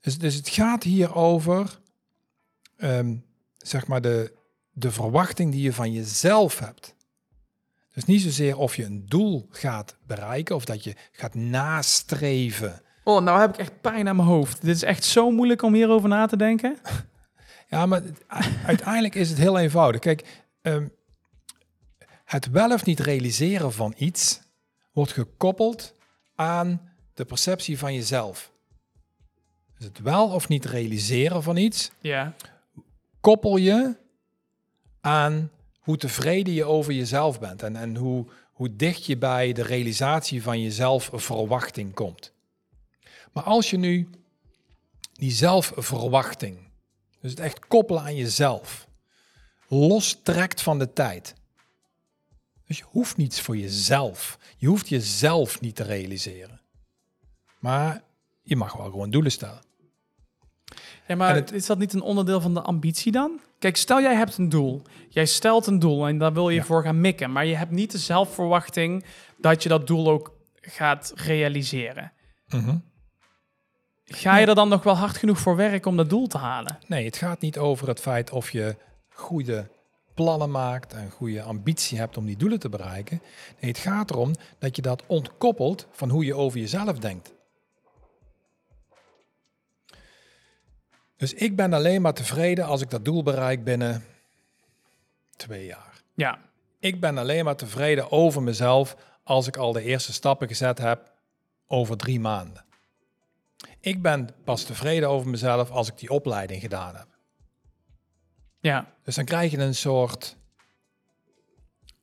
Dus, dus het gaat hier over, ehm, zeg maar, de, de verwachting die je van jezelf hebt. Dus niet zozeer of je een doel gaat bereiken of dat je gaat nastreven. Oh, nou heb ik echt pijn aan mijn hoofd. Dit is echt zo moeilijk om hierover na te denken. Ja, maar uiteindelijk is het heel eenvoudig. Kijk, ehm, het wel of niet realiseren van iets wordt gekoppeld aan de perceptie van jezelf. Dus het wel of niet realiseren van iets Ja, koppel je aan hoe tevreden je over jezelf bent en, en hoe, hoe dicht je bij de realisatie van jezelf verwachting komt. Maar als je nu die zelfverwachting, dus het echt koppelen aan jezelf, lostrekt van de tijd. Dus je hoeft niets voor jezelf. Je hoeft jezelf niet te realiseren. Maar je mag wel gewoon doelen stellen. ja maar het- is dat niet een onderdeel van de ambitie dan? Kijk, stel jij hebt een doel. Jij stelt een doel en daar wil je Ja. voor gaan mikken. Maar je hebt niet de zelfverwachting dat je dat doel ook gaat realiseren. Ga je er dan nog wel hard genoeg voor werken om dat doel te halen? Nee, het gaat niet over het feit of je goede plannen maakt en goede ambitie hebt om die doelen te bereiken. Nee, het gaat erom dat je dat ontkoppelt van hoe je over jezelf denkt. Dus ik ben alleen maar tevreden als ik dat doel bereik binnen twee jaar. Ja, Ik ben alleen maar tevreden over mezelf als ik al de eerste stappen gezet heb over drie maanden. Ik ben pas tevreden over mezelf als ik die opleiding gedaan heb. ja, Dus dan krijg je een soort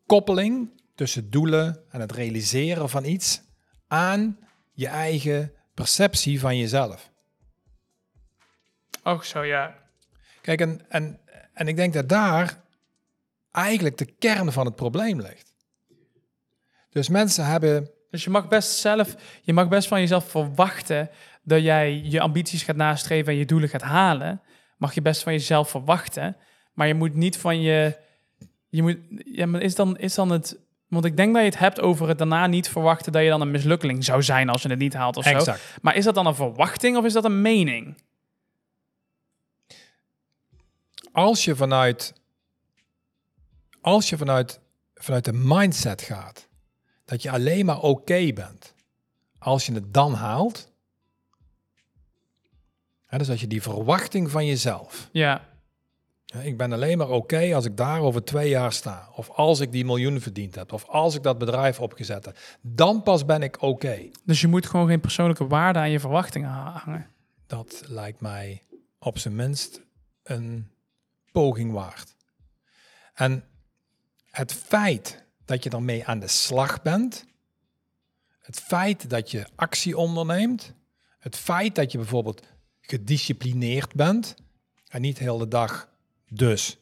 koppeling tussen doelen en het realiseren van iets aan je eigen perceptie van jezelf. oh zo ja. Kijk, en, en, en ik denk dat daar eigenlijk de kern van het probleem ligt. Dus mensen hebben, Dus je mag best zelf, je mag best van jezelf verwachten dat jij je ambities gaat nastreven en je doelen gaat halen. Mag je best van jezelf verwachten, maar je moet niet van je, je moet, ja, maar is dan, is dan het, want ik denk dat je het hebt over het daarna niet verwachten dat je dan een mislukkeling zou zijn als je het niet haalt of zo. Maar is dat dan een verwachting of is dat een mening? als je vanuit, als je vanuit, vanuit de mindset gaat, dat je alleen maar oké bent als je het dan haalt, dus als je die verwachting van jezelf, Ja, ik ben alleen maar oké als ik daar over twee jaar sta, of als ik die miljoen verdiend heb, of als ik dat bedrijf opgezet heb, dan pas ben ik oké. dus je moet gewoon geen persoonlijke waarde aan je verwachtingen ha- hangen. Dat lijkt mij op zijn minst een poging waard. En het feit dat je ermee aan de slag bent, het feit dat je actie onderneemt, het feit dat je bijvoorbeeld gedisciplineerd bent en niet heel de dag dus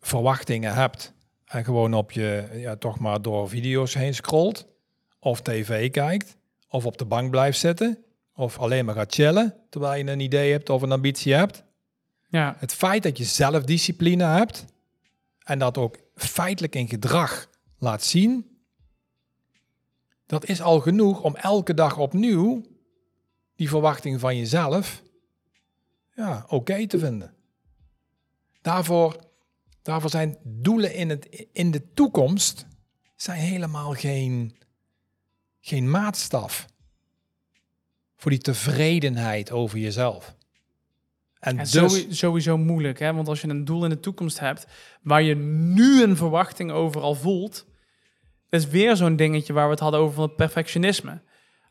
verwachtingen hebt en gewoon op je, ja, toch maar door video's heen scrolt, of tv kijkt, of op de bank blijft zitten, of alleen maar gaat chillen terwijl je een idee hebt of een ambitie hebt. Ja, Het feit dat je zelfdiscipline hebt en dat ook feitelijk in gedrag laat zien, dat is al genoeg om elke dag opnieuw die verwachting van jezelf ja, oké te vinden. Daarvoor, daarvoor zijn doelen in, het, in de toekomst zijn helemaal geen, geen maatstaf voor die tevredenheid over jezelf. En, En dus, sowieso, sowieso moeilijk, hè? Want als je een doel in de toekomst hebt waar je nu een verwachting over al voelt, is weer zo'n dingetje waar we het hadden over van het perfectionisme.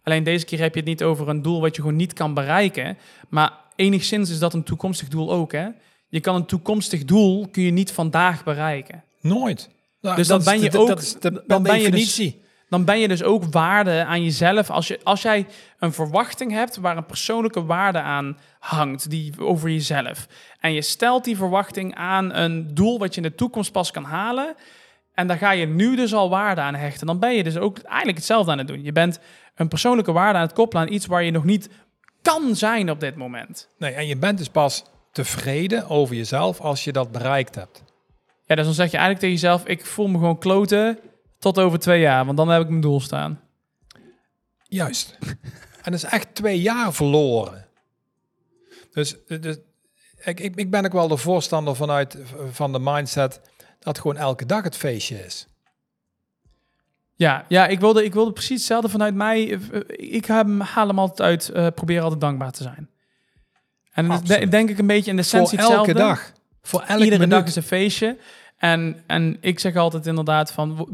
Alleen deze keer heb je het niet over een doel wat je gewoon niet kan bereiken, maar enigszins is dat een toekomstig doel ook, hè? Je kan een toekomstig doel kun je niet vandaag bereiken. nooit. Nou, Dus dan ben je de- ook- Dat is de, dan ben je dus-. Dan ben je dus ook waarde aan jezelf. Als, je, als jij een verwachting hebt waar een persoonlijke waarde aan hangt, die over jezelf. En je stelt die verwachting aan een doel wat je in de toekomst pas kan halen. En daar ga je nu dus al waarde aan hechten. Dan ben je dus ook eigenlijk hetzelfde aan het doen. Je bent een persoonlijke waarde aan het koppelen aan iets waar je nog niet kan zijn op dit moment. Nee, en je bent dus pas tevreden over jezelf als je dat bereikt hebt. Ja, dus dan zeg je eigenlijk tegen jezelf, ik voel me gewoon kloten tot over twee jaar, want dan heb ik mijn doel staan. Juist. en dat is echt twee jaar verloren. Dus, dus ik, ik, ik ben ook wel de voorstander vanuit van de mindset dat gewoon elke dag het feestje is. Ja, ja ik, wilde, ik wilde precies hetzelfde vanuit mij. Ik haal hem altijd uit, uh, probeer altijd dankbaar te zijn. En dat denk ik een beetje in de essentie Voor elke dag. Voor elke Iedere minuut. dag is een feestje. En, en ik zeg altijd inderdaad van,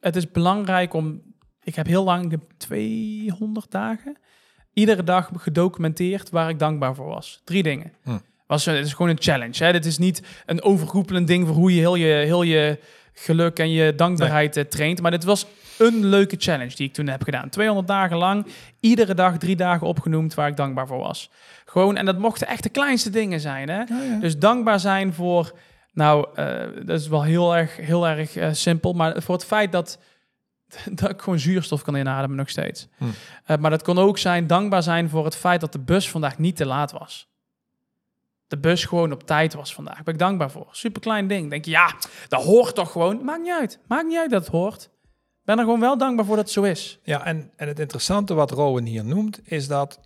het is belangrijk om, ik heb heel lang, ik heb 200 dagen, iedere dag gedocumenteerd waar ik dankbaar voor was. Drie dingen. Hm. Was, het is gewoon een challenge. Hè? Dit is niet een overgroepelend ding voor hoe je heel je, heel je geluk en je dankbaarheid nee. traint. Maar dit was een leuke challenge die ik toen heb gedaan. 200 dagen lang, iedere dag drie dagen opgenoemd waar ik dankbaar voor was. Gewoon, en dat mochten echt de kleinste dingen zijn. Hè? Ja, ja. Dus dankbaar zijn voor, nou, uh, dat is wel heel erg, heel erg uh, simpel, maar voor het feit dat, dat ik gewoon zuurstof kan inademen nog steeds. Hm. Uh, maar dat kon ook zijn, dankbaar zijn voor het feit dat de bus vandaag niet te laat was. De bus gewoon op tijd was vandaag. Daar ben ik dankbaar voor. Super klein ding. Denk je, ja, dat hoort toch gewoon. Maakt niet uit. Maakt niet uit dat het hoort. Ben er gewoon wel dankbaar voor dat het zo is. Ja, en, en het interessante wat Rowan hier noemt, is dat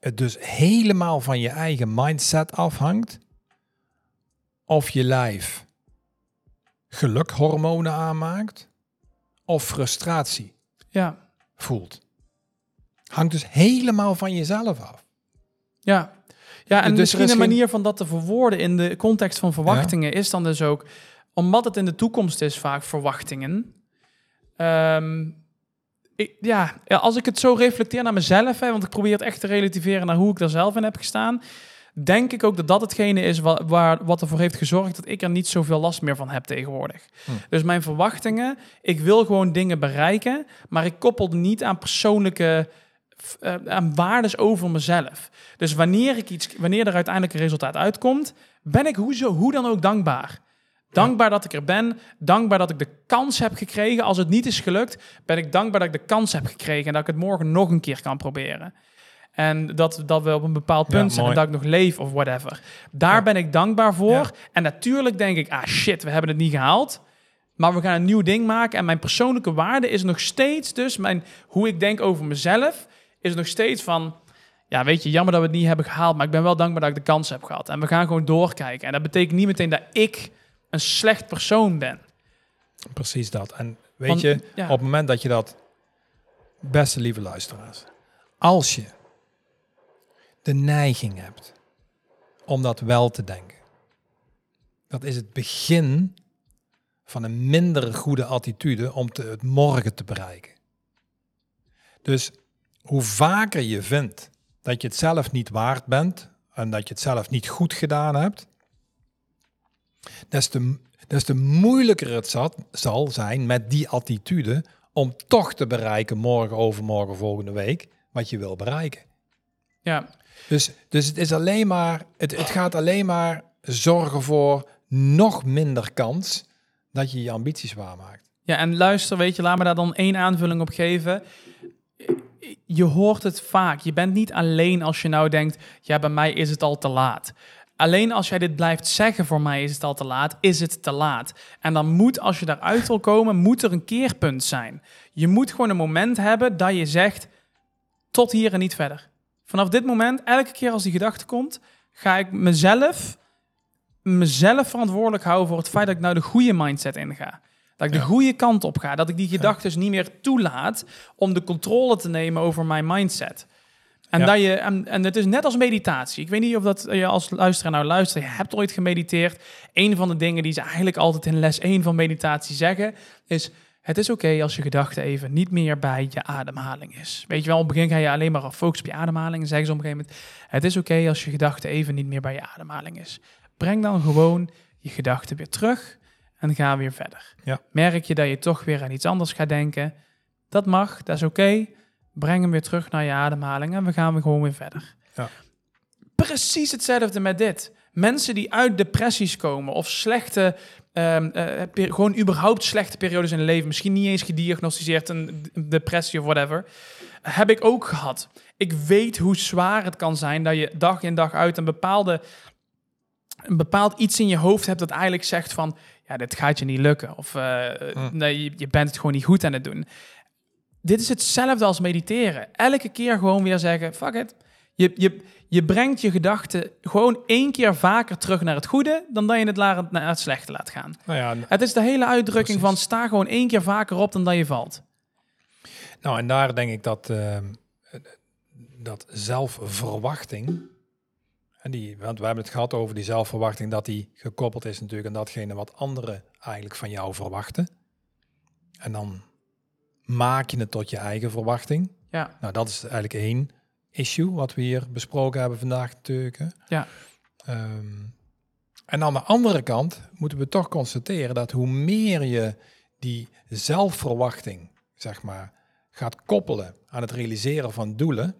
het dus helemaal van je eigen mindset afhangt of je lijf gelukhormonen aanmaakt of frustratie ja. voelt. Hangt dus helemaal van jezelf af. Ja, ja en dus misschien een geen... manier van dat te verwoorden in de context van verwachtingen ja. is dan dus ook, omdat het in de toekomst is vaak verwachtingen. Um, ik, ja, als ik het zo reflecteer naar mezelf, hè, want ik probeer het echt te relativeren naar hoe ik daar zelf in heb gestaan, denk ik ook dat dat hetgene is wat, waar, wat ervoor heeft gezorgd dat ik er niet zoveel last meer van heb tegenwoordig. Hm. Dus mijn verwachtingen, ik wil gewoon dingen bereiken, maar ik koppel niet aan persoonlijke uh, aan waardes over mezelf. Dus wanneer, ik iets, wanneer er uiteindelijk een resultaat uitkomt, ben ik hoe, zo, hoe dan ook dankbaar. Dankbaar ja. dat ik er ben. Dankbaar dat ik de kans heb gekregen. Als het niet is gelukt, ben ik dankbaar dat ik de kans heb gekregen. En dat ik het morgen nog een keer kan proberen. En dat, dat we op een bepaald punt Ja, zijn. En dat ik nog leef of whatever. Daar Ja. ben ik dankbaar voor. En natuurlijk denk ik, ah shit, we hebben het niet gehaald. Maar we gaan een nieuw ding maken. En mijn persoonlijke waarde is nog steeds dus... Mijn, hoe ik denk over mezelf is nog steeds van... Ja, weet je, jammer dat we het niet hebben gehaald. Maar ik ben wel dankbaar dat ik de kans heb gehad. En we gaan gewoon doorkijken. En dat betekent niet meteen dat ik een slecht persoon ben. Precies dat. En weet Want, je, ja. op het moment dat je dat, beste lieve luisteraars, als je de neiging hebt om dat wel te denken, dat is het begin van een minder goede attitude om te, het morgen te bereiken. Dus hoe vaker je vindt dat je het zelf niet waard bent en dat je het zelf niet goed gedaan hebt, des te, des te moeilijker het zat, zal zijn met die attitude om toch te bereiken morgen, overmorgen, volgende week, wat je wil bereiken. Ja, Dus, dus het, is alleen maar, het, het gaat alleen maar zorgen voor nog minder kans dat je je ambities waarmaakt. Ja, en luister, weet je, laat me daar dan één aanvulling op geven. Je hoort het vaak. Je bent niet alleen als je nou denkt, ja, bij mij is het al te laat. Alleen als jij dit blijft zeggen, voor mij is het al te laat, is het te laat. En dan moet, als je daaruit wil komen, moet er een keerpunt zijn. Je moet gewoon een moment hebben dat je zegt, tot hier en niet verder. Vanaf dit moment, elke keer als die gedachte komt, ga ik mezelf, mezelf verantwoordelijk houden voor het feit dat ik nou de goede mindset inga. Dat ik de goede kant op ga. Dat ik die gedachten niet meer toelaat om de controle te nemen over mijn mindset. En, Ja. dat je, en, en het is net als meditatie. Ik weet niet of dat je als luisteraar nou luistert. Je hebt ooit gemediteerd. Een van de dingen die ze eigenlijk altijd in les 1 van meditatie zeggen... is het is oké als je gedachte even niet meer bij je ademhaling is. Weet je wel, op het begin ga je alleen maar focussen op je ademhaling. En zeggen ze op een gegeven moment... het is oké als je gedachte even niet meer bij je ademhaling is. Breng dan gewoon je gedachten weer terug en ga weer verder. Ja. Merk je dat je toch weer aan iets anders gaat denken... dat mag, dat is oké. Breng hem weer terug naar je ademhaling en we gaan weer gewoon weer verder. Ja. Precies hetzelfde met dit. Mensen die uit depressies komen of slechte, ehm, eh, gewoon überhaupt slechte periodes in hun leven, misschien niet eens gediagnosticeerd een depressie of whatever. Heb ik ook gehad. Ik weet hoe zwaar het kan zijn dat je dag in dag uit een bepaalde een bepaald iets in je hoofd hebt dat eigenlijk zegt van ja, dit gaat je niet lukken of uh, nee, je, je bent het gewoon niet goed aan het doen. Dit is hetzelfde als mediteren. Elke keer gewoon weer zeggen fuck it. Je, je, je brengt je gedachten gewoon één keer vaker terug naar het goede dan dat je het naar het slechte laat gaan. Nou ja, het is de hele uitdrukking van sta gewoon één keer vaker op dan dat je valt. Nou, en daar denk ik dat, uh, dat zelfverwachting, en die, want we hebben het gehad over die zelfverwachting, dat die gekoppeld is natuurlijk aan datgene wat anderen eigenlijk van jou verwachten. En dan maak je het tot je eigen verwachting. Ja. Nou, dat is eigenlijk één issue wat we hier besproken hebben vandaag natuurlijk. Ja. Um, en aan de andere kant moeten we toch constateren dat hoe meer je die zelfverwachting, zeg maar, gaat koppelen aan het realiseren van doelen,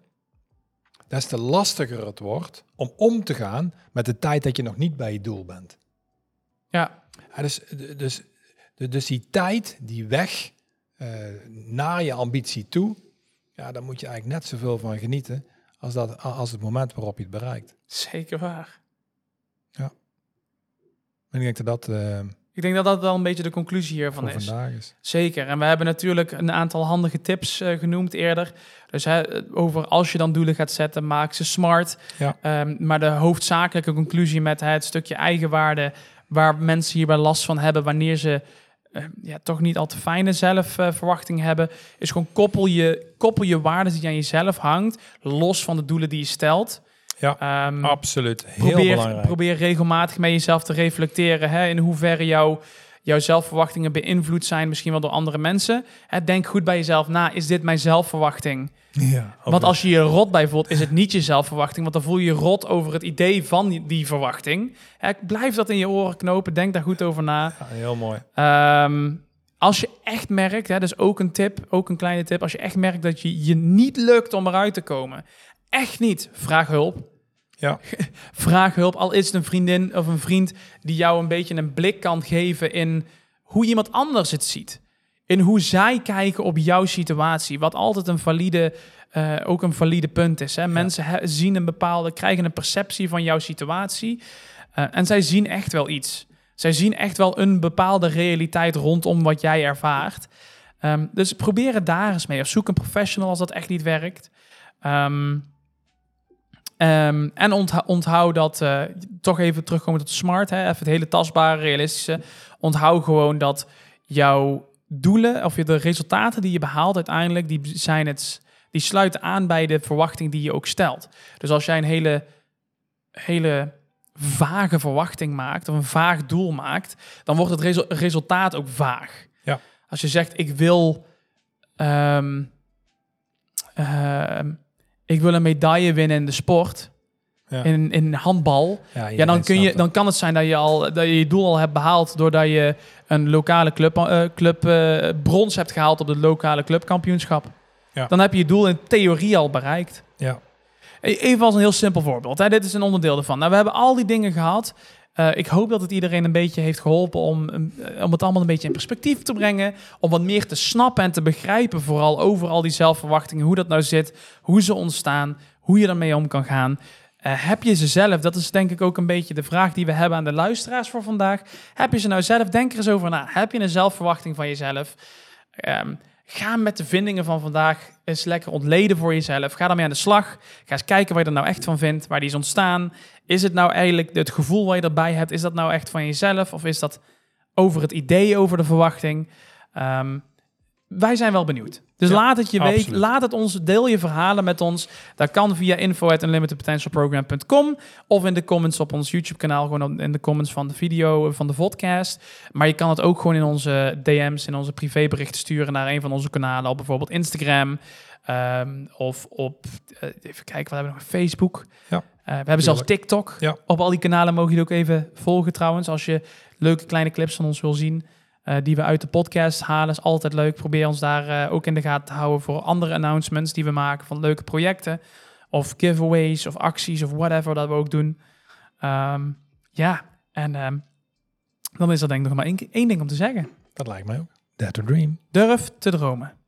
des te lastiger het wordt om om te gaan met de tijd dat je nog niet bij je doel bent. Ja. dus, dus, dus die tijd, die weg uh, naar je ambitie toe, ja, daar moet je eigenlijk net zoveel van genieten als, dat, als het moment waarop je het bereikt. Zeker waar. Ja. En ik denk dat dat... Uh, ik denk dat dat wel een beetje de conclusie hiervan is. vandaag is. Zeker. En we hebben natuurlijk een aantal handige tips uh, genoemd eerder. Dus hè, over als je dan doelen gaat zetten, maak ze smart. Ja. Um, maar de hoofdzakelijke conclusie met het stukje eigenwaarde, waar mensen hierbij last van hebben wanneer ze uh, ja, toch niet al te fijne zelfverwachting uh, hebben, is gewoon koppel je, koppel je waarden die aan jezelf hangt, los van de doelen die je stelt. Ja, um, absoluut. Heel probeer, belangrijk. Probeer regelmatig met jezelf te reflecteren hè, in hoeverre jouw jouw zelfverwachtingen beïnvloed zijn, misschien wel door andere mensen. Hè, denk goed bij jezelf na, is dit mijn zelfverwachting? Ja, want als je je rot bij voelt, is het niet je zelfverwachting, want dan voel je je rot over het idee van die, verwachting. Hè, blijf dat in je oren knopen, denk daar goed over na. Ja, heel mooi. Um, als je echt merkt, hè, dus ook een tip, ook een kleine tip, als je echt merkt dat je je niet lukt om eruit te komen, echt niet, vraag hulp. Ja. Vraag hulp, al is het een vriendin of een vriend die jou een beetje een blik kan geven in hoe iemand anders het ziet. In hoe zij kijken op jouw situatie. Wat altijd een valide, uh, ook een valide punt is. Hè? Mensen zien een bepaalde, krijgen een perceptie van jouw situatie. Uh, en zij zien echt wel iets. Zij zien echt wel een bepaalde realiteit rondom wat jij ervaart. Um, dus probeer het daar eens mee. Of zoek een professional als dat echt niet werkt. Um, Um, en onthoud, onthoud dat, uh, toch even terugkomen tot smart, hè, even het hele tastbare, realistische. Onthoud gewoon dat jouw doelen, of je de resultaten die je behaalt uiteindelijk, die, zijn het, die sluiten aan bij de verwachting die je ook stelt. Dus als jij een hele, hele vage verwachting maakt, of een vaag doel maakt, dan wordt het resultaat ook vaag. Ja. Als je zegt, ik wil... Um, ik wil een medaille winnen in de sport. Ja. In, in handbal. Ja, ja dan, kun je, dan kan het zijn dat je, al, dat je je doel al hebt behaald. doordat je een lokale club, uh, club uh, brons hebt gehaald op het lokale clubkampioenschap. Ja. Dan heb je je doel in theorie al bereikt. Ja. E-, even als een heel simpel voorbeeld. Hè. Dit is een onderdeel ervan. Nou, we hebben al die dingen gehad. Uh, ik hoop dat het iedereen een beetje heeft geholpen om, om het allemaal een beetje in perspectief te brengen. Om wat meer te snappen en te begrijpen, vooral over al die zelfverwachtingen, hoe dat nou zit, hoe ze ontstaan, hoe je ermee om kan gaan. Uh, heb je ze zelf? Dat is denk ik ook een beetje de vraag die we hebben aan de luisteraars voor vandaag. Heb je ze nou zelf? Denk er eens over na. Heb je een zelfverwachting van jezelf? Um, Ga met de vindingen van vandaag eens lekker ontleden voor jezelf. Ga daarmee aan de slag. Ga eens kijken waar je er nou echt van vindt, waar die is ontstaan. Is het nou eigenlijk het gevoel wat je erbij hebt, is dat nou echt van jezelf? Of is dat over het idee, over de verwachting? Um, wij zijn wel benieuwd. Dus laat het je weten. Laat het ons, deel je verhalen met ons. Dat kan via info at unlimitedpotentialprogram.com of in de comments op ons YouTube kanaal, gewoon in de comments van de video, van de podcast. Maar je kan het ook gewoon in onze DM's, in onze privéberichten sturen naar een van onze kanalen, op bijvoorbeeld Instagram. Um, of op, uh, even kijken, wat hebben we nog? Facebook. Ja, uh, we hebben zelfs TikTok. Ja. Op al die kanalen mogen je ook even volgen trouwens, als je leuke kleine clips van ons wil zien. Uh, die we uit de podcast halen. Is altijd leuk. Probeer ons daar uh, ook in de gaten te houden voor andere announcements die we maken van leuke projecten. Of giveaways of acties of whatever dat we ook doen. Um, ja, en um, dan is er denk ik nog maar één, één ding om te zeggen. Dat lijkt mij ook. Dare to dream. Durf te dromen.